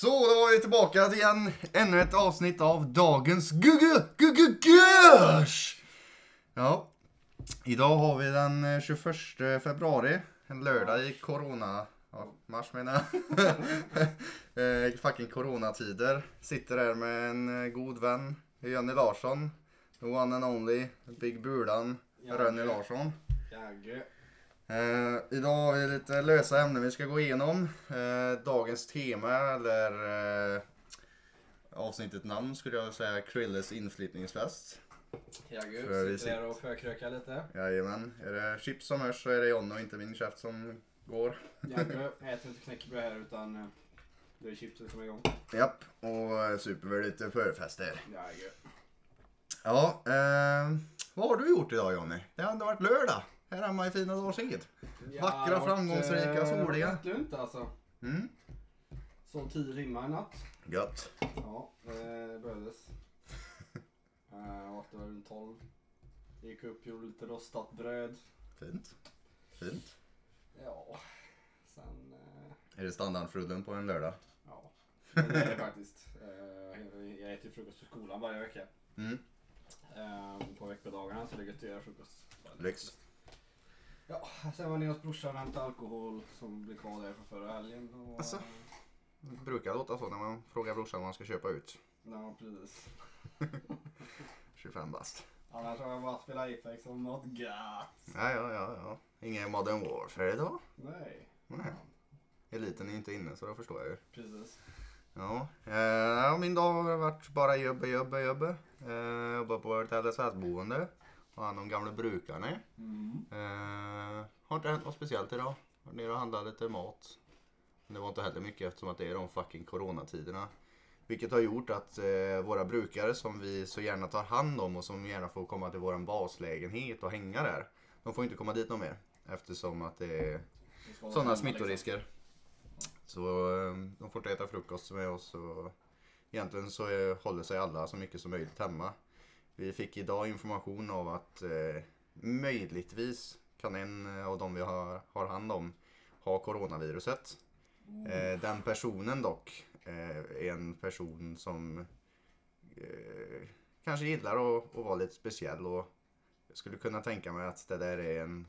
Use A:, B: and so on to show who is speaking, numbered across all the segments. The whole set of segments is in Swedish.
A: Så, då var vi tillbaka igen. Ännu ett avsnitt av dagens Gugge Gugge Görs! Ja, idag har vi den eh, 21 februari. En lördag i corona... Ja, mars menar jag. Eh, Fucking coronatider. Sitter här med en eh, god vän, Jenny Larsson. The one and only, Big Bulan, Rönny Larsson.
B: Jagge.
A: Eh, idag har vi lite lösa ämnen vi ska gå igenom. Eh, dagens tema eller eh, avsnittet namn skulle jag säga Krilles inflyttningsfest.
B: Jagge.
A: För vi
B: Sitter där och förkrökar lite.
A: Jajamän, är det chips som hörs så är det John och inte min käft som går.
B: Jagge äter inte knäckebröd här utan eh, det är chipset som är igång.
A: Japp, och eh, super väl lite förfester.
B: Jagge.
A: Ja, eh, vad har du gjort idag Jonny? Det har ändå varit lördag här hemma i fina Dals-Ed. Vackra, framgångsrika, soliga.
B: Det lugnt alltså.
A: Mm,
B: Sov tio timmar i natt.
A: gött.
B: Ja, det behövdes. Uh, vaknade runt 12. Gick upp, gjorde lite rostat bröd.
A: Fint. Fint.
B: Ja, sen... eh,
A: Är det standardfrullen på en lördag?
B: ja, det är det faktiskt. Eh, jag äter frukost på skolan varje vecka.
A: Mm,
B: Eh, på veckodagarna så det är gött att göra frukost.
A: lyx.
B: Ja, sen var nere hos brorsan och hämtade alkohol som blev kvar där från förra helgen. Och,
A: Asså? Det brukar låta så när man frågar brorsan vad han ska köpa ut.
B: Ja, precis.
A: 25 bast.
B: Annars har jag bara spelat Apex och något gött.
A: Ja, ja, ja, ja. Ingen Modern Warfare idag.
B: Nej.
A: Nej. Eliten är inte inne så då förstår jag ju.
B: Precis.
A: Ja, eh, min dag har varit bara jobba, jobba, jobba. Eh, jobba på ett LSS-boende. Hand om gamla brukarna.
B: Mm.
A: Eh, har inte hänt något speciellt idag. Varit nere och handlat lite mat. Men det var inte heller mycket eftersom att det är de fucking coronatiderna. Vilket har gjort att eh, våra brukare som vi så gärna tar hand om och som gärna får komma till våran baslägenhet och hänga där. De får inte komma dit någon mer. Eftersom att det är sådana smittorisker. Så eh, de får inte äta frukost med oss och egentligen så eh, håller sig alla så mycket som möjligt hemma. Vi fick idag information av att eh, möjligtvis kan en av de vi har, har hand om ha coronaviruset. Eh, den personen dock eh, är en person som eh, kanske gillar att, att vara lite speciell och jag skulle kunna tänka mig att det där är en,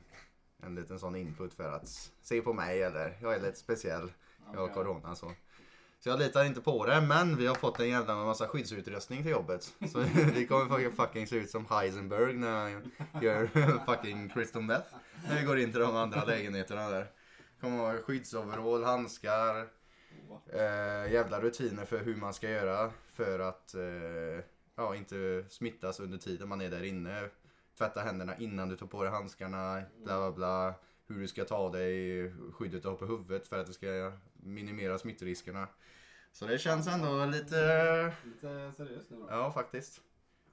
A: en liten sån input för att se på mig eller jag är lite speciell, jag har corona så. Så jag litar inte på det men vi har fått en jävla massa skyddsutrustning till jobbet. Så vi kommer fucking- fucking se ut som Heisenberg när han gör fucking crystal meth. När vi går in till de andra lägenheterna där. Kommer ha skyddsoverall, handskar, eh, jävla rutiner för hur man ska göra för att eh, ja, inte smittas under tiden man är där inne. Tvätta händerna innan du tar på dig handskarna, bla bla bla. Hur du ska ta dig, skyddet du har på huvudet för att det ska minimera smittoriskerna. Så det känns ändå lite,
B: Lite seriöst nu då.
A: ja faktiskt.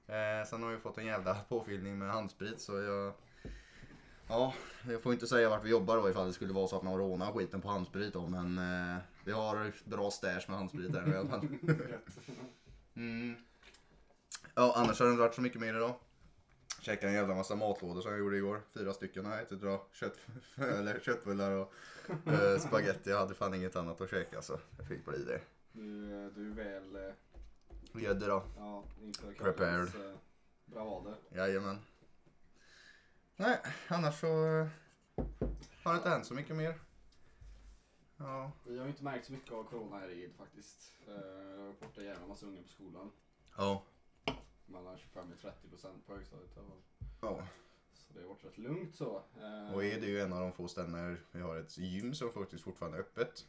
A: Eh, sen har vi fått en jävla påfyllning med handsprit så jag Ja, jag får inte säga vart vi jobbar då ifall det skulle vara så att någon rånar skiten på handsprit då men eh, vi har bra stash med handsprit där i alla fall. Mm. Ja, annars har det inte varit så mycket mer idag. Käkade en jävla massa matlådor som jag gjorde igår. Fyra stycken har jag ätit idag. Kött, eller köttbullar och uh, spaghetti. Jag hade fan inget annat att käka så jag fick bli det.
B: Du, eh, du är väl, eh,
A: Gädde då.
B: ja, inför
A: Prepared.
B: eh, bravader.
A: Jajamän. Nej, annars så eh, har det inte hänt så mycket mer. Ja,
B: Vi har ju inte märkt så mycket av corona här i faktiskt. Eh, Jag har varit borta jävla massa unga på skolan.
A: ja,
B: Mellan 25 och 30 procent på högstadiet.
A: ja.
B: Så det har varit rätt lugnt så. Eh,
A: Och är det ju en av de få ställen vi har ett gym som faktiskt fortfarande är öppet.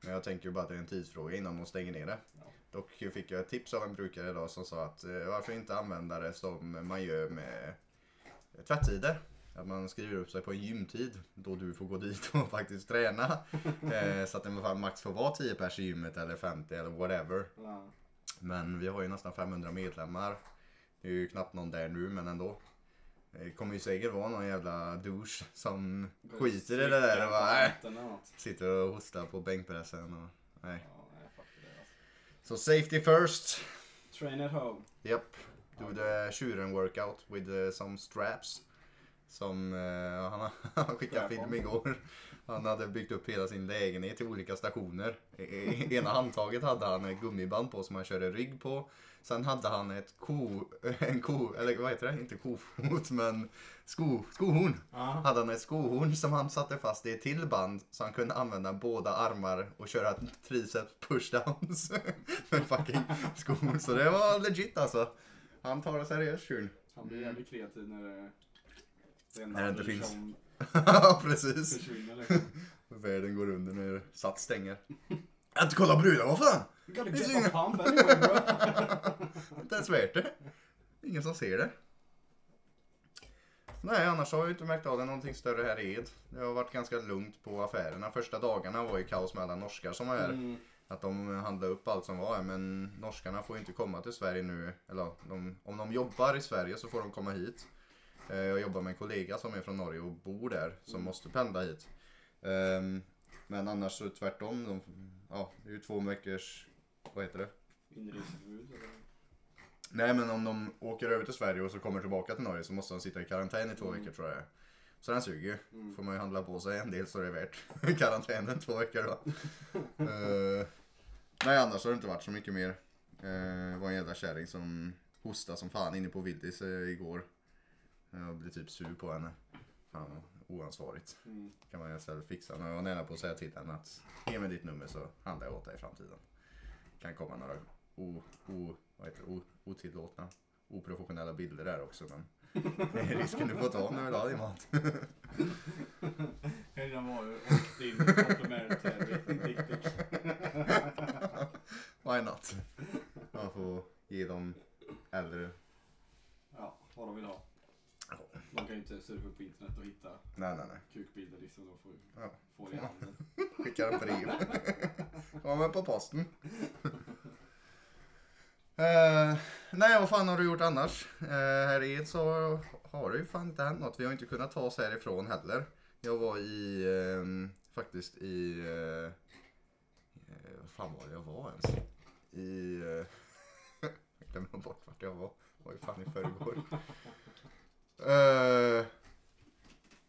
A: Men jag tänker bara att det är en tidsfråga innan de stänger ner det.
B: Ja.
A: Dock fick jag ett tips av en brukare idag som sa att eh, varför inte använda det som man gör med tvättider. Att man skriver upp sig på en gymtid då du får gå dit och faktiskt träna. Eh, så att det max får vara 10 pers i gymmet eller 50 eller whatever.
B: Ja.
A: Men vi har ju nästan 500 medlemmar. Det är ju knappt någon där nu men ändå. Det kommer ju säkert vara någon jävla douche som skiter i det där och bara, äh, sitter och hostar på bänkpressen. Och, nej.
B: Ja, nej, det alltså.
A: Så safety first.
B: Train at home.
A: Japp. Do the tjuren workout with uh, some straps. Som eh, han, han skickade film igår. Han hade byggt upp hela sin lägenhet i olika stationer. I, i ena handtaget hade han ett gummiband på som han körde rygg på. Sen hade han ett ko, en ko, eller vad heter det? Inte kofot men sko, skohorn.
B: Ja.
A: Hade han ett skohorn som han satte fast i ett till band så han kunde använda båda armar och köra triceps pushdowns med fucking skohorn. Så det var legit alltså. Han tar det seriöst tjuren.
B: Han blir jävligt kreativ när det, det
A: När det inte finns.
B: som
A: Ja precis.
B: liksom.
A: Världen går under när Sats stänger. Inte kollat brudar, vad fan?
B: You gotta
A: Det
B: get a pump anyway bro.
A: Det är det. Ingen som ser det. Nej, annars har jag ju inte märkt av det någonting större här i Ed. Det har varit ganska lugnt på affärerna. Första dagarna var ju kaos med alla norskar som var här.
B: Mm.
A: Att de handlade upp allt som var här. Men norskarna får ju inte komma till Sverige nu. Eller de, om de jobbar i Sverige så får de komma hit. Eh, Jag jobbar med en kollega som är från Norge och bor där. Som måste pendla hit. Ehm, Men annars så tvärtom. De, ja, det är ju två veckors, vad heter det?
B: Inreseförbud eller?
A: Nej men om de åker över till Sverige och så kommer tillbaka till Norge så måste de sitta i karantän i två
B: Mm.
A: veckor tror jag. Så den suger ju.
B: Mm.
A: Får man ju handla på sig en del så det är värt karantänen två veckor då. Eh, nej annars har det inte varit så mycket mer. Uh, det var en jävla kärring som hostade som fan inne på Willys uh, igår. Jag blev typ sur på henne. Fan oansvarigt.
B: Mm.
A: Kan man ju istället fixa. Nu var jag nära på att säga till henne att ge mig ditt nummer så handlar jag åt dig i framtiden. Kan komma några o, o, vad heter det, o, otillåtna, oprofessionella bilder där också men det är risken du får ta när du vill ha din mat.
B: Helgen var ju och din complimentary dickpic.
A: Why not? Man får ge dem äldre.
B: Ja, vad de vill ha.
A: Ja.
B: De kan ju inte surfa på internet och hitta
A: Nej nej nej.
B: kukbilder liksom. De får
A: Ja.
B: få det i handen.
A: Skickar en brev. Kommer på posten. Eh, nej, vad fan har du gjort annars? Uh, här i Ed så har det ju fan inte hänt något. Vi har inte kunnat ta oss härifrån heller. Jag var i, ehm, faktiskt i, uh, vad fan var det jag var ens? I, uh, jag glömde bort vart jag var. Det var ju fan i förrgår. Uh,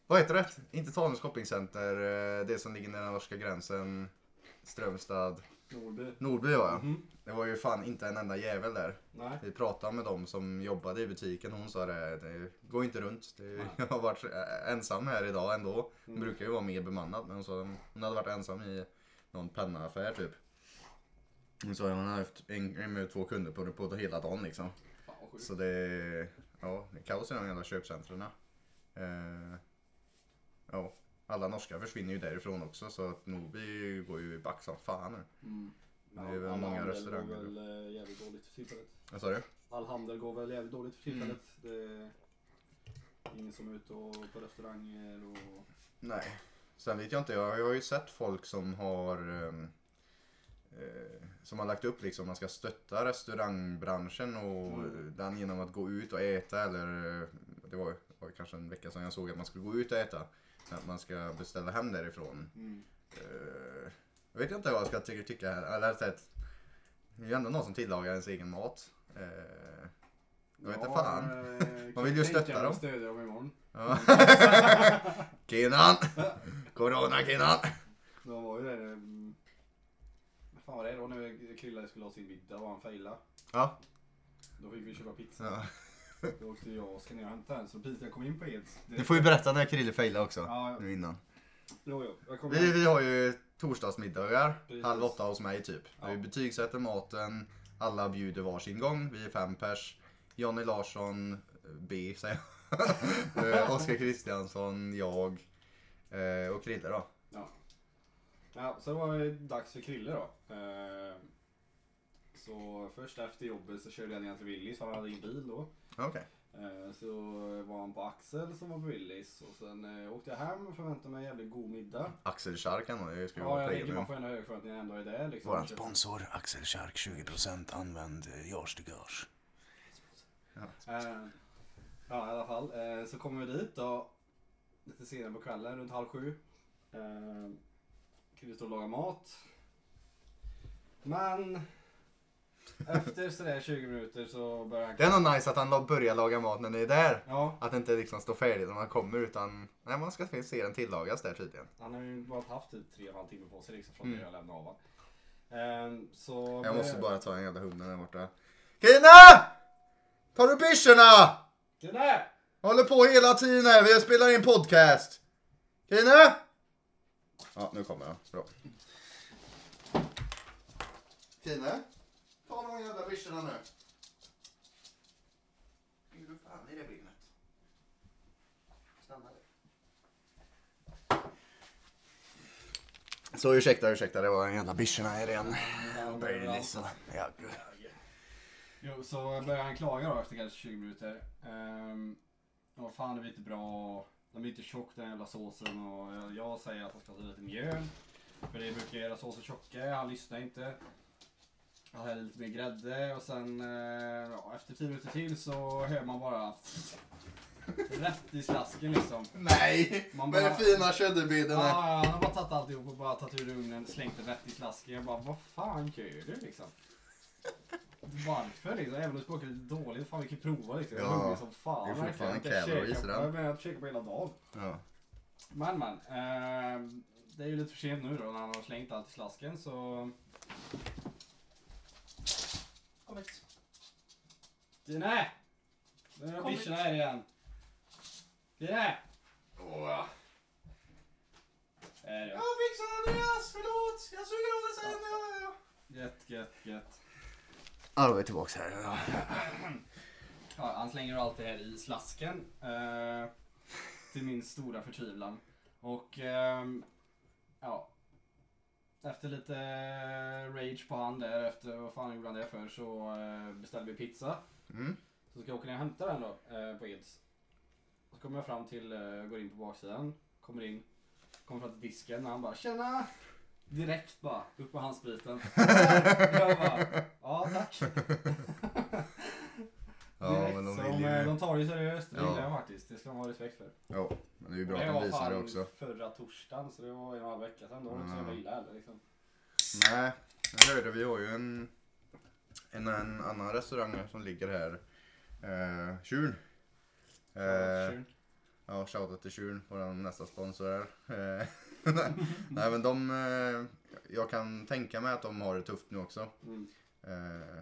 A: vad heter det? Inte Tanums shoppingcenter, eh, det som ligger nära norska gränsen. Strömstad.
B: Nordby.
A: Nordby var jag.
B: Mhm.
A: Det var ju fan inte en enda jävel där.
B: Nej.
A: Vi pratade med dem som jobbade i butiken. Hon sa det, det går inte runt. Det, jag har varit eh, ensam här idag ändå. Det
B: Mm.
A: brukar ju vara mer bemannat. Men hon sa hon hade varit ensam i någon pennaaffär typ. Hon sa att hon hade haft en, en med två kunder på, på hela dagen liksom.
B: Fan.
A: Så det, ja, det är kaos i de jävla köpcentren. Eh, ja, alla norska försvinner ju därifrån också så att Norby går ju back som fan nu.
B: Mm.
A: Det är väl
B: all
A: många
B: handel
A: restauranger.
B: går väl eh, jävligt dåligt för tillfället.
A: Vad sa du?
B: All handel går väl jävligt dåligt för
A: Mm.
B: tillfället. Det är ingen som är ute och på restauranger och...
A: Nej. Sen vet jag inte, jag har ju sett folk som har eh, som har lagt upp liksom man ska stötta restaurangbranschen och
B: Mm.
A: den genom att gå ut och äta eller eh, det var, var kanske en vecka sedan jag såg att man skulle gå ut och äta. Att man ska beställa hem därifrån.
B: Mm.
A: Eh, jag vet inte vad jag ska ty- tycka här. Eller rätt det är ju ändå någon som tillagar ens egen mat. Eh, jag vet inte fan.
B: eh,
A: Man vill ju stötta dem.
B: stödja dem imorgon.
A: Ja. Kinnan! Corona Kinnan!
B: De var ju där... Vad fan var det då när Krille skulle ha sin middag och han failade?
A: Ja.
B: Då fick vi köpa pizza.
A: ja.
B: Då åkte jag och ska ner och hämta en. Så jag kom in på Eds.
A: Du får ju berätta när Krille failade också.
B: Ja,
A: Nu innan.
B: jo, jo. Jag kom
A: Vi, vi har ju torsdagsmiddagar,
B: Precis.
A: halv åtta hos mig typ.
B: Ja.
A: Vi betygsätter maten, alla bjuder varsin gång, vi är fem pers. Jonny Larsson, B säger jag. Eh, Oskar Kristiansson, jag eh, och Krille då.
B: Ja, så var det dags för Krille då. Eh, Så först efter jobbet så körde jag ner till Willys för han hade ingen bil då.
A: Okej.
B: Eh, Så var han på Axel som var på Willys och sen eh, åkte jag hem och förväntade mig en jävligt god middag.
A: Axel Schark han det ska ju
B: Ja,
A: vara
B: jag tänker
A: premium.
B: man får ändå hög för att ni ändå är där liksom.
A: Våran
C: Sponsor Axel Schark 20% använd eh, Jars Gars.
B: Eh, Ja, i alla fall. Eh, Så kommer vi dit då. Lite senare på kvällen, runt halv sju. Eh, Krille står och lagar mat. Men efter sådär 20 minuter så börjar han
A: Det är nog nice att han la- börjar laga mat när ni är där.
B: Ja,
A: Att det inte liksom står färdigt när man kommer utan nej, man ska se den tillagas där tydligen.
B: han har ju bara haft typ tre och en halv timme på sig liksom från
A: Mm.
B: det jag lämnade av honom. Ehm, så
A: Jag måste bara ta den jävla hunden där borta. Kina! Tar du byxorna?
B: Kine!
A: Håller på hela tiden här, vi spelar in podcast. Kine! Ja, nu kommer han. Bra. Kine? Ta de jävla byxorna nu. Du fan i det benet? Stanna. Så ursäkta, ursäkta, det var en jävla byxorna här igen.
B: Ja,
A: Baileys och... Ja, gud.
B: Jo, så börjar han klaga då efter kanske 20 minuter. Um, och fan det blir inte bra. Den blir inte tjock den jävla såsen och jag- säger att han ska ta lite mjöl. För det brukar göra såsen tjockare, han lyssnar inte. Jag häller lite mer grädde och sen eh, ja, efter 10 minuter till så hör man bara rätt i slasken liksom.
A: Nej!
B: Man
A: Med
B: bara-
A: de fina köttbiten här.
B: Ja, han har bara tagit alltihop och bara tagit ur ugnen, slängt det rätt i slasken. Jag bara, vad fan gör du liksom? Varför liksom? Även om det smakar lite dåligt, fan vi kan prova liksom. Jag är
A: Ja,
B: hungrig som fan.
A: det är fortfarande.
B: Jag kan
A: calories
B: käka-
A: i den.
B: Jag har käkat på hela dagen.
A: Ja.
B: Men men, ehm, det är ju lite för sent nu då när han har slängt allt i slasken så... Kom hit. Dine! Nu är
A: Kom hit.
B: här igen. Dine!
A: Åh.
B: Ja.
A: Jag fixar Andreas, förlåt! Jag suger av det sen. Ja, ja.
B: Gött, gött, gött.
A: Ja, då är vi tillbaka här. Ja.
B: Ja, han slänger allt det här i slasken. Eh, till min stora förtvivlan. Och ehm, ja. Efter lite rage på han där efter vad fan gjorde han det för så eh, beställde vi pizza.
A: Mm.
B: Så ska jag åka ner och hämta den då eh, på Eds. Så kommer jag fram till, eh, går in på baksidan. Kommer in. Kommer fram till disken och han bara tjena! Direkt bara upp på handspriten. jag bara ja tack.
A: Ja, men de vill
B: de,
A: ju...
B: de tar det seriöst, det
A: Ja.
B: gillar jag faktiskt. Det ska man ha respekt för.
A: Ja, men det är ju bra att de visar det också.
B: förra torsdagen så det var en halv vecka sedan. Då var det inte så jävla
A: Mm.
B: illa heller liksom.
A: Nej, jag hörde vi har ju en, en, en annan restaurang som ligger här. Eh, Tjurn. Eh,
B: Tjurn.
A: ja, shoutout till Tjurn, vår nästa sponsor här. Eh, Nej men de, eh, jag kan tänka mig att de har det tufft nu också.
B: Mm.
A: Eh,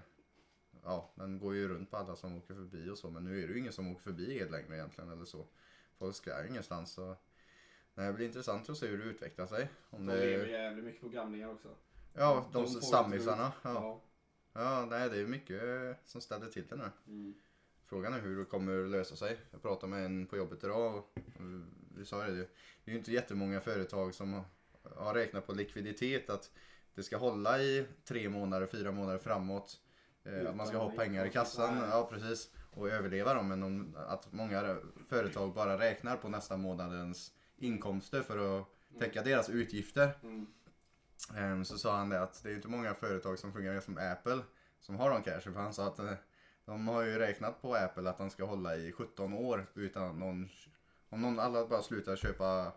A: ja, den går ju runt på alla som åker förbi och så, men nu är det ju ingen som åker förbi Ed längre egentligen eller så. Folk ska ingenstans så. Det blir intressant att se hur det utvecklar sig. Om
B: De lever
A: det,
B: jävligt mycket på gamlingar också.
A: ja, de,
B: de
A: stammisarna. Ja.
B: Ja.
A: ja, nej det är mycket eh, som ställer till det nu.
B: Mm.
A: Frågan är hur det kommer lösa sig. Jag pratade med en på jobbet idag och vi sa det, det är ju inte jättemånga företag som har räknat på likviditet att det ska hålla i tre månader, fyra månader framåt. Eh, Att man ska ha pengar i kassan, ja precis. Och överleva dem. Men om, att många företag bara räknar på nästa månadens inkomster för att täcka deras utgifter.
B: Mm.
A: Ehm, Så sa han det att det är inte många företag som fungerar som Apple som har de cashen. För han sa att eh, de har ju räknat på Apple att de ska hålla i 17 år utan någon... Om någon alla bara slutar köpa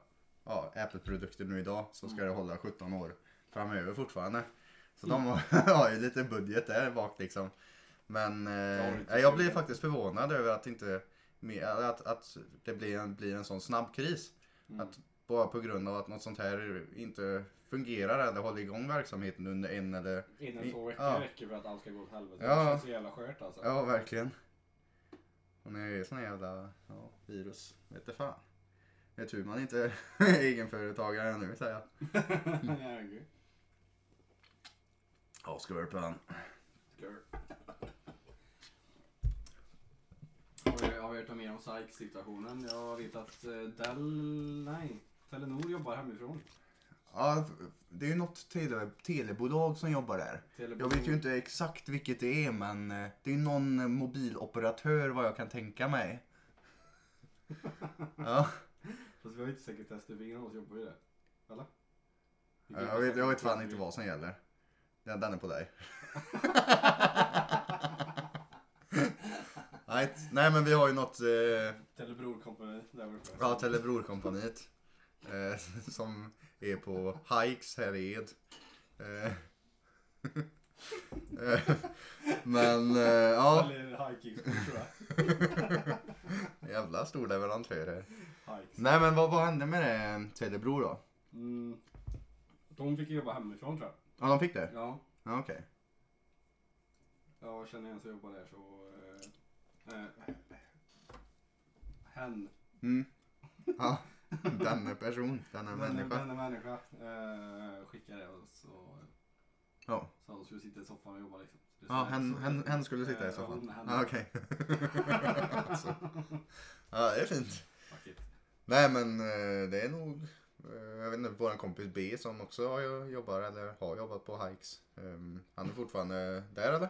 A: ja, Apple-produkter nu idag så ska det hålla 17 år framöver fortfarande. Så de har, ju lite budget där bak liksom. Men eh, jag blir faktiskt förvånad över att inte att, att det blir en, blir en sån snabb kris.
B: Mm.
A: Att bara på grund av att något sånt här inte fungerar eller håller igång verksamheten under en eller...
B: Innan två veckor
A: Ja.
B: räcker för att allt ska gå åt helvete.
A: Ja.
B: Det känns så jävla skört alltså.
A: Ja, verkligen. Och när det är såna jävla ja, virus, vet du fan. Det är tur man inte är egenföretagare nu säger jag.
B: Ja. Skör. Har vi, har vi hört mer om Sykes-situationen? Jag vet att eh, Dell, nej, Telenor jobbar hemifrån.
A: Ja, det är ju något tele, telebolag som jobbar där.
B: Telebo-
A: Jag vet ju inte exakt vilket det är men eh, det är ju någon mobiloperatör vad jag kan tänka mig. Ja,
B: Fast vi har inte sekretess, ingen av oss jobbar ju där. Eller?
A: jag vet, jag vet fan inte vad som gäller. Den, den är på dig. Nej, t- nej men vi har ju något eh,
B: Telebror Company, där var det först.
A: Ja, Telebrorkompaniet. Eh, som är på Hikes här i Ed. Eh, Eh, Men eh, ja, jävla stor leverantör här. Nej men vad, vad hände med det Telebror då?
B: Mm. De fick jobba hemifrån tror jag.
A: Ja de fick det?
B: Ja.
A: Ja okej.
B: Jag känner en som jobbar där så... Eh, eh, hen.
A: Mm. Ja, denna person, denna människa.
B: Denna människa eh, skickade det och så...
A: Ja,
B: Så han skulle sitta i soffan och jobba liksom.
A: Ja hen, hen, hen skulle sitta i
B: Eh,
A: soffan.
B: hon-.
A: Ja okej. Alltså. Ja det är fint.
B: It.
A: Nej men eh, det är nog, jag vet inte, våran kompis B som också jobbar eller har jobbat på Hikes. Ehm, Han är fortfarande där eller?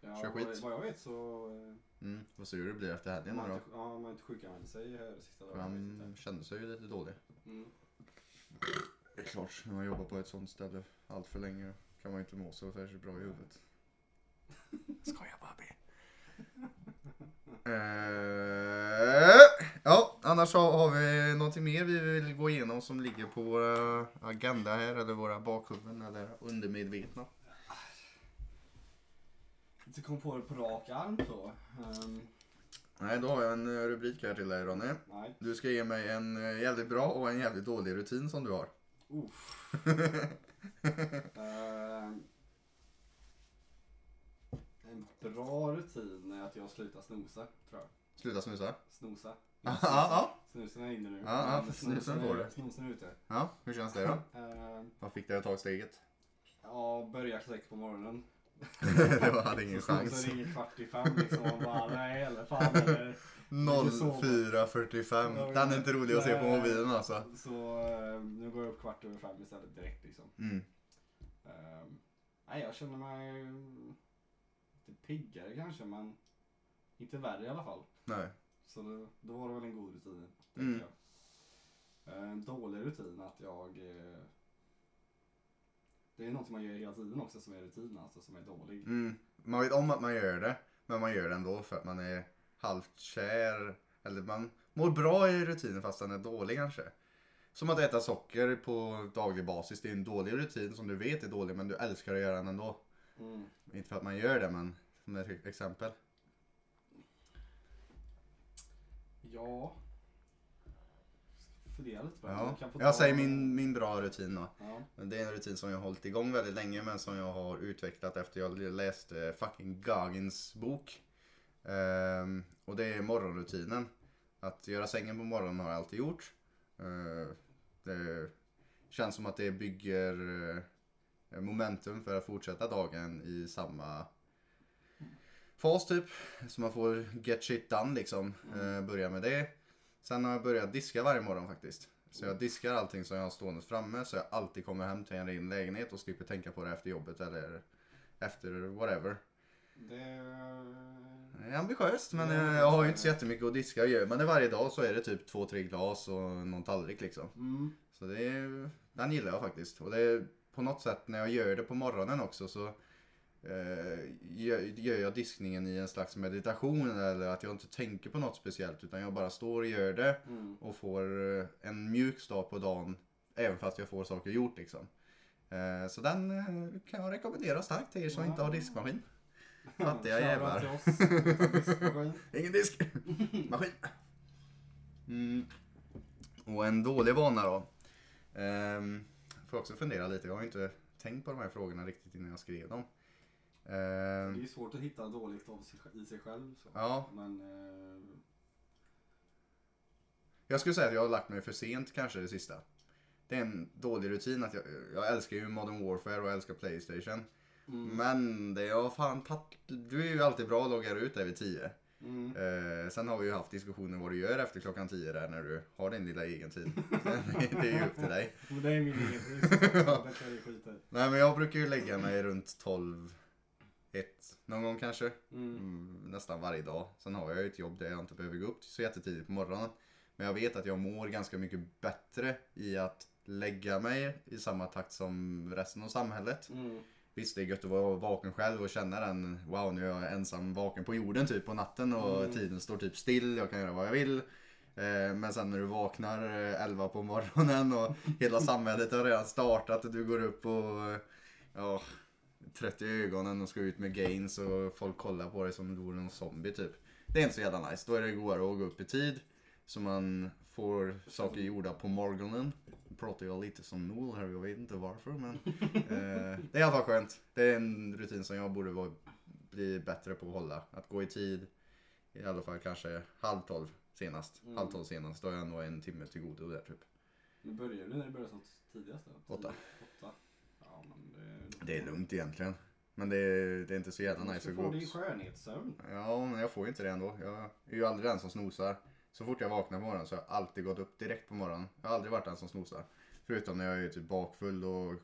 B: Ja,
A: Kör skit.
B: vad, jag vet så... eh,
A: Mm. Vad sur det blir efter helgen då.
B: ja, man har inte sjukanmält sig här sista dagen.
A: han kände sig ju lite dålig.
B: Mm.
A: Det är klart, när man jobbar på ett sånt ställe allt för länge kan man ju inte må så särskilt bra i huvudet. Skojar bara B. Eh, ja, annars har, har vi någonting mer vi vill gå igenom som ligger på våra agenda här eller våra bakhuvuden eller undermedvetna.
B: Inte kom på det på rak arm så. Ehm,
A: Nej, då har jag en eh, rubrik här till dig Ronny.
B: nej.
A: Du ska ge mig en eh, jävligt bra och en jävligt dålig rutin som du har.
B: Uff. Ehm, en bra rutin är att jag slutar snosa, tror jag.
A: Sluta snusa.
B: Snosa.
A: Ja, ja,
B: Snusen är inne nu.
A: Ja, ja, snusen får du.
B: Snosen är ute.
A: ja. Hur känns det då?
B: Ehm,
A: Vad fick dig att ta steget?
B: ja, börjar sex på morgonen.
A: det var, hade ingen
B: Så
A: chans.
B: snosen ringer kvart i fem liksom och bara nej eller fan eller.
A: 04.45. Den är inte rolig att se på mobilen alltså.
B: Så eh, nu går jag upp kvart över fem istället direkt liksom.
A: Mm.
B: Ehm, nej, jag känner mig lite piggare kanske, men inte värre i alla fall.
A: Nej.
B: Så då, då var det väl en god rutin, tänker
A: Mm.
B: jag. Eh, En dålig rutin att jag... eh, Det är något man gör hela tiden också som är rutin, alltså som är dålig.
A: Mm. Man vet om att man gör det. Men man gör det ändå för att man är halvt kär. Eller man mår bra i rutinen fast den är dålig kanske. Som att äta socker på daglig basis. Det är en dålig rutin som du vet är dålig men du älskar att göra den ändå.
B: Mm.
A: Inte för att man gör det men som ett exempel.
B: Ja... Fundera lite på.
A: Ja.
B: Kan få
A: Jag säger min, min bra rutin då.
B: Ja.
A: Men Det är en rutin som jag har hållit igång väldigt länge men som jag har utvecklat efter jag läste fucking Gagins bok. Ehm, och det är morgonrutinen. Att göra sängen på morgonen har jag alltid gjort. Ehm, det känns som att det bygger eh, momentum för att fortsätta dagen i samma fas typ. Så man får get shit done liksom. Eh, börja med det. Sen har jag börjat diska varje morgon faktiskt. Så jag diskar allting som jag har stående framme så jag alltid kommer hem till en ren lägenhet och slipper tänka på det efter jobbet eller efter whatever.
B: Det...
A: Är ambitiöst men eh,
B: det
A: jag har ju
B: är-
A: inte så jättemycket att diska. Gör man det varje dag så är det typ två, tre glas och någon tallrik liksom.
B: Mm.
A: Så det är, den gillar jag faktiskt. Och det är på något sätt när jag gör det på morgonen också så gör, gör jag diskningen i en slags meditation eller att jag inte tänker på något speciellt utan jag bara står och gör det
B: Mm.
A: och får eh, en mjuk start på dagen även fast jag får saker gjort liksom. Eh, Så den eh, kan jag rekommendera starkt till er som inte har diskmaskin. Fattiga jävlar. Ingen disk. Maskin. Mm. Och en dålig vana då. Ehm, får också fundera lite. Jag har inte tänkt på de här frågorna riktigt innan jag skrev dem.
B: Det
A: Ehm,
B: är svårt att hitta dåligt av sig, i sig själv. Så.
A: ja,
B: Men eh,
A: jag skulle säga att jag har lagt mig för sent kanske det sista. Det är en dålig rutin att jag, jag älskar ju Modern Warfare och jag älskar Playstation.
B: mm,
A: Men det har fan tagit, du är ju alltid bra att logga ut där vid 10.
B: mm,
A: Eh, sen har vi ju haft diskussioner vad du gör efter klockan 10 där när du har din lilla egen tid. det är ju upp till dig.
B: och det är min egen det skita i.
A: Nej men jag brukar ju lägga mig runt 12, 1 någon gång kanske.
B: Mm.
A: Mm, nästan varje dag. Sen har jag ju ett jobb där jag inte behöver gå upp så jättetidigt på morgonen. Men jag vet att jag mår ganska mycket bättre i att lägga mig i samma takt som resten av samhället.
B: Mm.
A: Visst det är gött att vara vaken själv och känna den, wow nu är jag ensam vaken på jorden typ på natten och
B: Mm.
A: tiden står typ still, jag kan göra vad jag vill. Eh, Men sen när du vaknar eh, 11 på morgonen och hela samhället har redan startat och du går upp och eh, ja, trött i ögonen och ska ut med gains och folk kollar på dig som om du vore någon zombie typ. Det är inte så jävla nice. Då är det godare att gå upp i tid så man får saker gjorda på morgonen. Nu pratar jag lite som Noel här, jag vet inte varför men eh, det är i alla fall skönt. Det är en rutin som jag borde vara, bli bättre på att hålla. Att gå i tid, i alla fall kanske halv tolv senast.
B: Mm.
A: Halv tolv senast, då har jag nog en timme till godo där typ.
B: Men börjar du när det börjar så tidigast då?
A: Åtta.
B: Åtta. Ja men det...
A: Det är lugnt egentligen. Men det är, det är inte så jävla
B: Du
A: nice att gå upp.
B: din skönhetssömn.
A: Ja, men jag får ju inte det ändå. Jag är ju aldrig den som snosar. Så fort jag vaknar på morgonen så har jag alltid gått upp direkt på morgonen. Jag har aldrig varit den som snosar. Förutom när jag är typ bakfull och...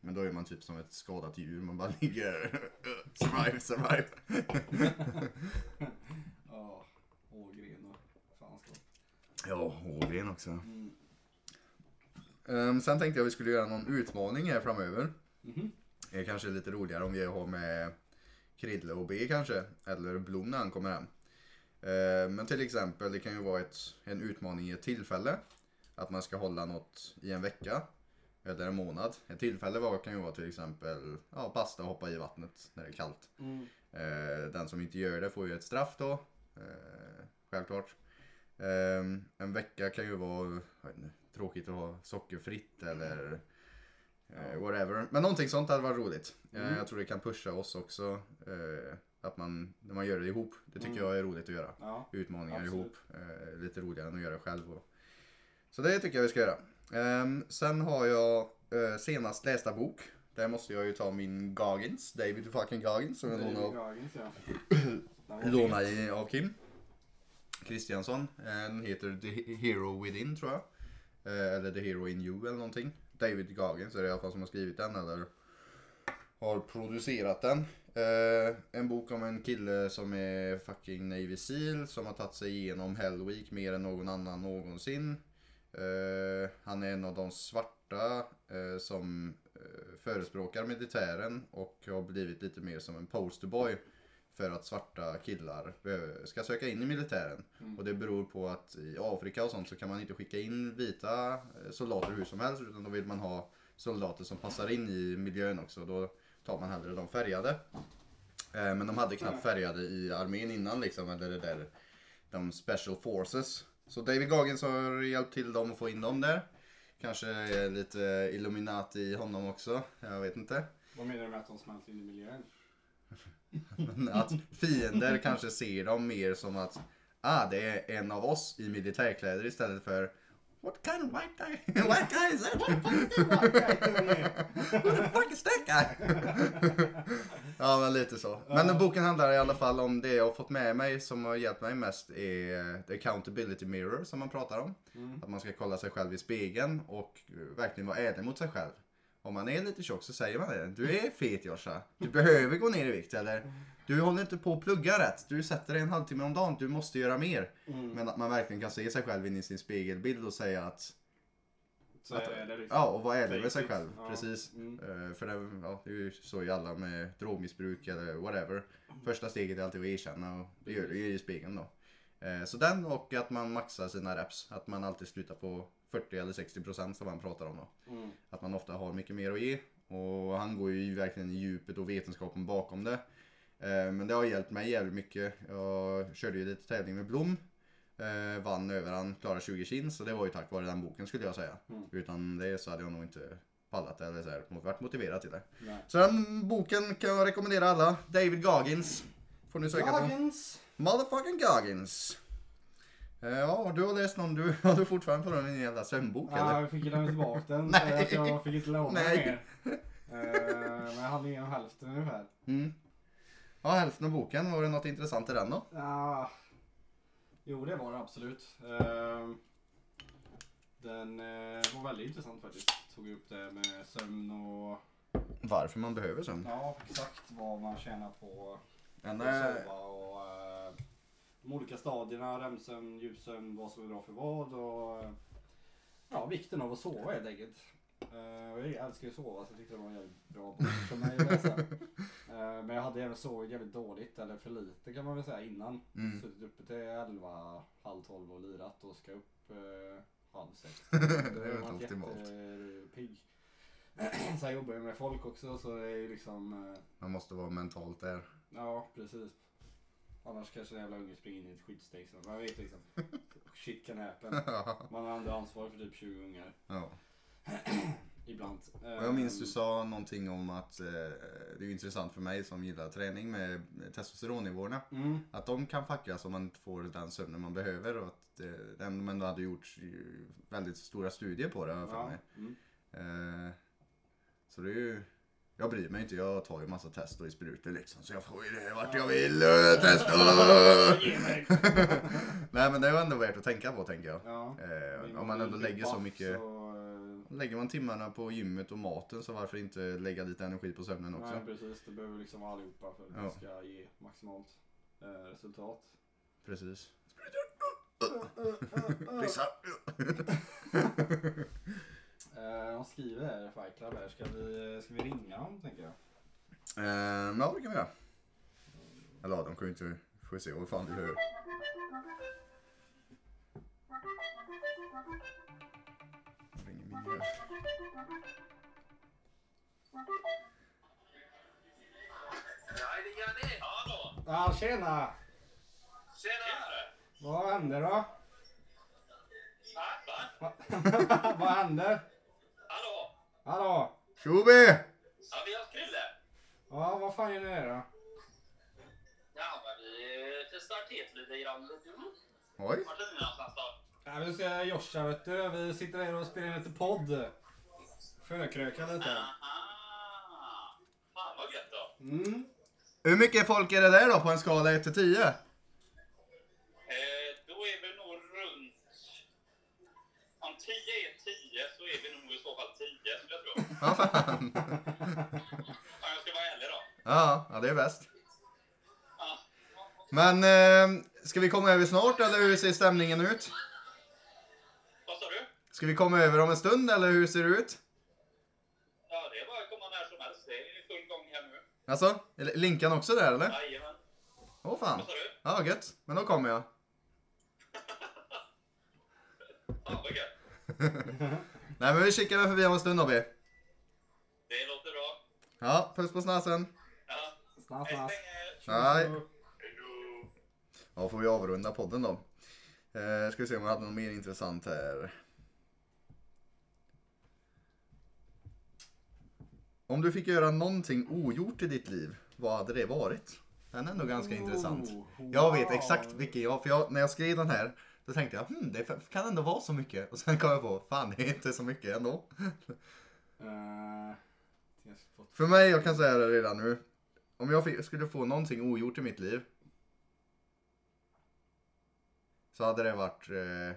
A: Men då är man typ som ett skadat djur. Man bara ligger... survive, survive.
B: Ja, Ågren och fanskap.
A: Ja, Ågren också.
B: Mm.
A: Um, sen tänkte jag vi skulle göra någon utmaning här framöver.
B: Mhm.
A: Det är kanske lite roligare om vi har med Krille och B kanske. Eller Blom när han kommer hem. Eh, Men till exempel, det kan ju vara ett, en utmaning i ett tillfälle. Att man ska hålla något i en vecka. Eller en månad. Ett tillfälle var, kan ju vara till exempel ja, basta och hoppa i vattnet när det är kallt.
B: Mm.
A: Eh, Den som inte gör det får ju ett straff då. eh, Självklart. Eh, En vecka kan ju vara tråkigt att ha sockerfritt eller eh, whatever. Men någonting sånt hade varit roligt. Eh,
B: Mm.
A: Jag tror det kan pusha oss också. eh, Att man, när man gör det ihop. Det tycker
B: Mm.
A: jag är roligt att göra.
B: Ja.
A: Utmaningar
B: Absolut.
A: ihop. Eh, Lite roligare än att göra det själv. Och... Så det tycker jag vi ska göra. Ehm, Sen har jag senast lästa bok. Där måste jag ju ta min Goggins, David fucking Goggins. Som jag lånade av
B: ja. Den var
A: låna i, av Kim Kristiansson. Den heter The Hero Within tror jag. Eh, eller The Hero In You eller någonting. David Goggins är det i alla fall som har skrivit den eller har producerat den. Eh, en bok om en kille som är fucking Navy Seal som har tagit sig igenom Hell Week mer än någon annan någonsin. Eh, han är en av de svarta eh, som eh, förespråkar militären och har blivit lite mer som en posterboy för att svarta killar ska söka in i militären.
B: Mm.
A: Och det beror på att i Afrika och sånt så kan man inte skicka in vita eh, soldater hur som helst utan då vill man ha soldater som passar in i miljön också. Då tar man hellre de färgade. Eh, Men de hade knappt färgade i armén innan liksom, eller det där, de special forces. Så David Goggins har hjälpt till dem att få in dem där. Kanske är lite Illuminati i honom också, jag vet inte.
B: Vad menar du med att de smälter in i miljön?
A: Att fiender kanske ser dem mer som att ah, det är en av oss i militärkläder istället för What kind of white guy? white guy is that? Who the fuck is that guy? ja men lite så. Men boken handlar i alla fall om det jag har fått med mig som har hjälpt mig mest är the accountability mirror som man pratar om.
B: Mm.
A: Att man ska kolla sig själv i spegeln och eh, verkligen vara ärlig mot sig själv. Om man är lite tjock så säger man det. Du är fet Joscha. Du behöver gå ner i vikt eller du håller inte på att plugga rätt. Du sätter dig en halvtimme om dagen. Du måste göra mer.
B: Mm.
A: Men att man verkligen kan se sig själv in i sin spegelbild och säga att
B: Så är det liksom.
A: Ja, och vara ärlig med sig själv.
B: Ja.
A: Precis.
B: Mm.
A: Eh, För det, ja, det är ju så i alla med drogmissbruk eller whatever. Första steget är alltid att erkänna och det gör du ju i spegeln då. Eh, Så den och att man maxar sina reps. Att man alltid slutar på 40 eller 60 procent som man pratar om då.
B: Mm.
A: Att man ofta har mycket mer att ge. Och han går ju verkligen i djupet och vetenskapen bakom det. Eh, Men det har hjälpt mig jävligt mycket. Jag körde ju lite tävling med Blom. Eh, vann över han, klarade 20 kin. Så det var ju tack vare den boken skulle jag säga.
B: Mm.
A: Utan det så hade jag nog inte pallat eller så här, varit motiverad till det.
B: Nej.
A: Så den boken kan jag rekommendera alla. David Goggins. Får ni söka på. Motherfucking Goggins. Eh, Ja, du har läst någon. Du har du fortfarande på den jävla sömnbok
B: Ja,
A: eller?
B: jag fick ju lämna tillbaka den.
A: Nej.
B: jag fick inte låna mer. Eh, Men jag hade igenom hälften ungefär.
A: Mm. Ja, hälften av boken. Var det något intressant i den då?
B: Ja, jo det var det absolut. Eh, Den eh, var väldigt intressant faktiskt. Tog upp det med sömn och
A: Varför man behöver sömn.
B: ja, exakt vad man tjänar på att sova och de olika stadierna, REM-sömn, djupsömn, vad som är bra för vad och ja, vikten av att sova helt enkelt. Och jag älskar ju att sova så jag tyckte det var en jävligt bra bok för mig att läsa. Eh, men jag hade även sovit jävligt dåligt, eller för lite kan man väl säga innan.
A: Mm.
B: Suttit uppe till 11, halv 12 och lirat och ska upp eh, halv sex. Det
A: Det är
B: var
A: optimalt.
B: jättepigg. Sen jobbar jag med folk också så det är ju liksom,
A: Man måste vara mentalt där.
B: ja precis. Annars kanske en jävla unge springer in i ett skyddssteg. så Man vet liksom, shit can happen. Man har ändå ansvar för typ 20 ungar.
A: ja.
B: Ibland.
A: Och jag minns du
B: Ehm,
A: sa någonting om att eh, det är intressant för mig som gillar träning med testosteronnivåerna.
B: Mm,
A: Att de kan fuckas om man inte får den sömnen man behöver och att eh, den, men då hade gjort väldigt stora studier på det har jag för mig.
B: Mm.
A: Eh, så det är ju, jag bryr mig inte, jag tar ju massa testo i sprutor liksom så jag får ju det vart jag vill. eh,
B: mig.
A: Nej men det är ju ändå värt att tänka på tänker jag.
B: Ja.
A: Eh, om man ändå lägger så mycket,
B: Så, eh,
A: lägger man timmarna på gymmet och maten så varför inte lägga lite energi på sömnen också?
B: Nej precis, det behöver liksom vara allihopa för att
A: Ja.
B: det ska ge maximalt eh, resultat.
A: Precis. Pissa.
B: Eh, de skriver här, Fight Club här. Ska vi, ska vi ringa dem tänker jag?
A: Eh, ja det kan vi göra. Eller ja, de kan ju inte, får vi se vad fan du hör. Ringer min jävel.
D: Ja, det gör det. Hallå!
B: Ja, tjena!
D: Tjenare!
B: Vad händer då?
D: Va? Va?
B: Vad händer?
D: Hallå?
A: Tjobi!
D: Ja, vi har Krille.
B: Ja, vad fan gör ni då?
D: Ja, men vi testar tet lite grann.
A: Oj.
D: Vart är ni någonstans då?
B: Ja, vi ska Joscha vet du. Vi sitter här och spelar in lite podd. Förkröka lite.
D: Aha! Fan vad gött då.
B: Mm.
A: Hur mycket folk är det där då på en skala 1 till 10?
D: Eh, då är vi nog runt... Om 10 är 10 så är vi nog
A: Ja, fan.
D: Jag ska vara ärlig då.
A: Ja, ja, det är bäst.
D: Ja.
A: Men eh, ska vi komma över snart eller hur ser stämningen ut?
D: Vad sa du?
A: Ska vi komma över om en stund eller hur ser det ut?
D: Ja, det är bara att komma när som helst. Det är full gång här nu.
A: Alltså, Linkan också där eller?
D: Jajamän.
A: Åh fan.
D: Vad sa du?
A: Ja, gött. Men då kommer jag.
D: Ja, vad gött.
A: Nej men vi kikar väl förbi om en stund Nobby.
D: Det låter bra.
A: Ja, puss på snasen.
D: Ja.
B: Snass,
D: Hej
B: snass.
D: Hejdå.
A: Ja, får vi avrunda podden då. Eh, ska vi se om vi hade något mer intressant här. Om du fick göra någonting ogjort i ditt liv, vad hade det varit? Den är ändå ganska intressant.
B: Oh,
A: Jag vet
B: wow.
A: exakt vilken jag, för jag, när jag skrev den här, då tänkte jag hmm, det kan ändå vara så mycket. Och sen kom jag på, fan det är inte så mycket ändå.
B: Få-
A: För mig, jag kan säga det redan nu. Om jag fick, skulle få någonting ogjort i mitt liv. Så hade det varit eh,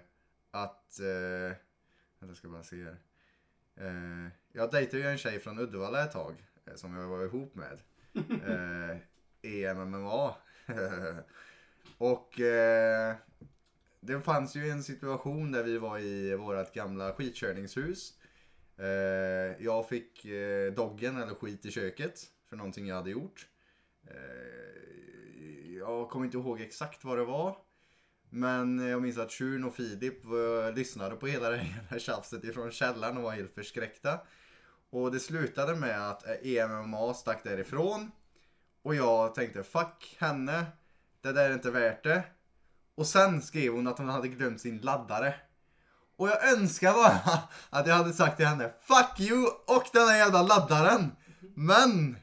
A: att... Eh, jag ska bara se här. Eh, jag dejtade ju en tjej från Uddevalla ett tag. Eh, som jag var ihop med. Eh, EMMA. Och eh, det fanns ju en situation där vi var i vårt gamla skitkörningshus. Eh, jag fick eh, doggen eller skit i köket för någonting jag hade gjort. Eh, jag kommer inte ihåg exakt vad det var. Men jag minns att Tjurn och Filip lyssnade på hela det här tjafset ifrån källaren och var helt förskräckta. Och det slutade med att eh, EMMA stack därifrån. Och jag tänkte fuck henne. Det där är inte värt det. Och sen skrev hon att hon hade glömt sin laddare. Och jag önskar bara att jag hade sagt till henne Fuck you och den här jävla laddaren. Men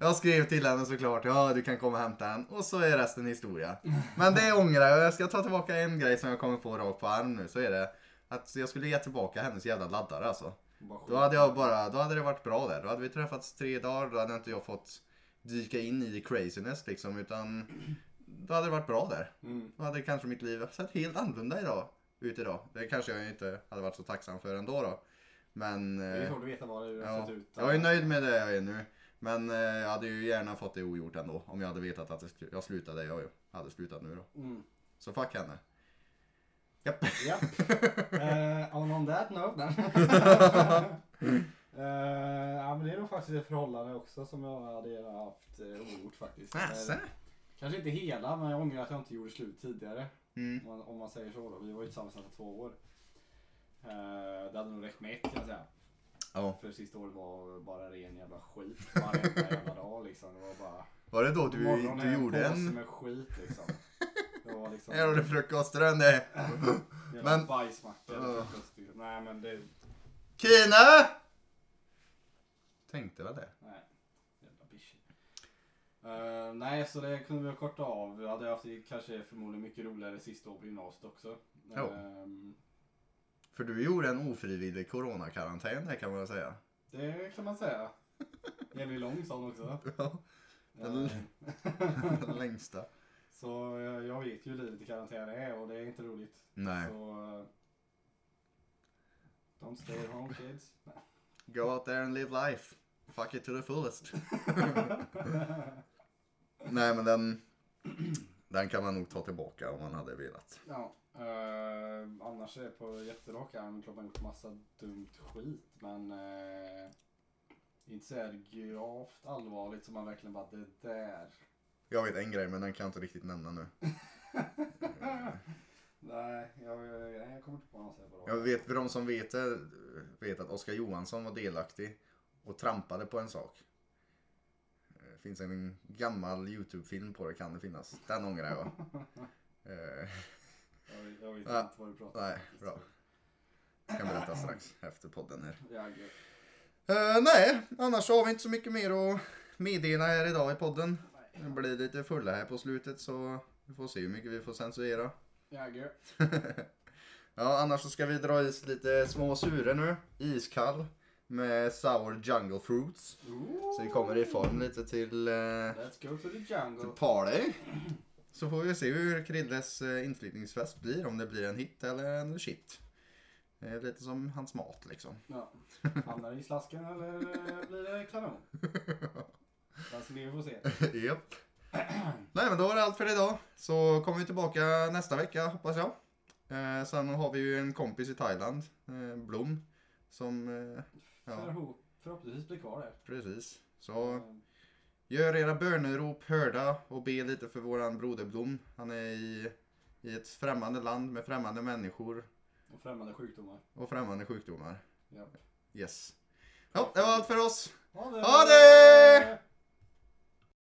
A: jag skrev till henne såklart, ja du kan komma och hämta den. Och så är resten historia. Men det ångrar jag. Jag ska ta tillbaka en grej som jag kommer på rakt på arm nu. Så är det att jag skulle ge tillbaka hennes jävla laddare alltså. Då hade jag bara, då hade det varit bra där. Då hade vi träffats tre dagar, då hade inte jag fått dyka in i craziness liksom. Utan då hade det varit bra där.
B: Mm.
A: Då hade kanske mitt liv sett helt annorlunda idag, ut idag. Det kanske jag inte hade varit så tacksam för ändå då. Men
B: Det är
A: eh,
B: svårt att veta vad det
A: ja,
B: sett ut.
A: jag är nöjd med det jag är nu. Men eh, jag hade ju gärna fått det ogjort ändå. Om jag hade vetat att jag slutade jag hade slutat nu då.
B: Mm.
A: Så fuck henne. Japp.
B: Ja. Eh, and on that note. Eh, ja, men det är nog faktiskt ett förhållande också som jag hade haft uh, ogjort faktiskt. Eller, Kanske inte hela, men jag ångrar att jag inte gjorde slut tidigare.
A: Mm.
B: Om man, om man säger så då. Vi var ju tillsammans nästan två år. Eh, det hade nog räckt med ett kan jag säga.
A: Ja.
B: För det sista året var bara ren jävla skit varenda jävla dag liksom. Det var bara
A: Var det då du, du gjorde en...
B: med skit liksom. Det var liksom
A: Här har du frukosten. det. men-
B: bajsmacka. eller frukost. Nej men det,
A: Kina! Tänkte väl det.
B: nej. Eh, nej så det kunde vi korta av. Vi hade haft det kanske förmodligen mycket roligare sista år på gymnasiet också.
A: Ja.
B: Ehm,
A: För du gjorde en ofrivillig coronakarantän här kan man säga.
B: det kan man säga. Evig lång sån också.
A: Ja, Den- den längsta.
B: Så eh, jag vet ju hur livet i karantän är och det är inte roligt.
A: Nej.
B: Så... eh, Don't stay home kids.
A: Go out there and live life. Fuck it to the fullest. Nej men den, den kan man nog ta tillbaka om man hade velat.
B: ja, eh, annars är det på jätterak arm. Klart man gjort massa dumt skit. Men eh, inte så här gravt allvarligt som man verkligen bara det där.
A: Jag vet en grej men den kan jag inte riktigt nämna nu.
B: Nej, jag, jag, jag kommer inte på något på
A: Jag vet, för de som vet det, vet att Oskar Johansson var delaktig och trampade på en sak. Finns en gammal YouTube-film på det, kan det finnas. Den ångrar jag. Eh,
B: Jag, jag vet
A: Ja.
B: inte vad du pratar om.
A: nej, bra. Kan berätta strax efter podden här.
B: Jag,
A: Eh, nej, annars har vi inte så mycket mer att meddela här idag i podden. Det blir lite fulla här på slutet så vi får se hur mycket vi får censurera.
B: jag,
A: ja, annars så ska vi dra i oss lite små surer nu. Iskall med sour jungle fruits. Så vi kommer i form lite till, eh,
B: Let's go to the
A: till
B: jungle.
A: party. Så får vi se hur Krilles eh, inflyttningsfest blir. Om det blir en hit eller en shit. Det är lite som hans mat liksom.
B: Ja. Hamnar det i slasken eller eh, blir det kanon? Alltså det vi får se.
A: Japp. Nej men då var det allt för idag. Så kommer vi tillbaka nästa vecka hoppas jag. Eh, sen har vi ju en kompis i Thailand, eh, Blom. Som, eh, ja
B: Förho- Förhoppningsvis blir kvar där.
A: precis. Så
B: Eh,
A: gör era bönerop hörda och be lite för våran broder Blom. Han är i, i ett främmande land med främmande människor
B: Och främmande sjukdomar.
A: och främmande sjukdomar.
B: Ja.
A: Yes. Ja, det var allt för oss.
B: Ha det!
A: Ha det!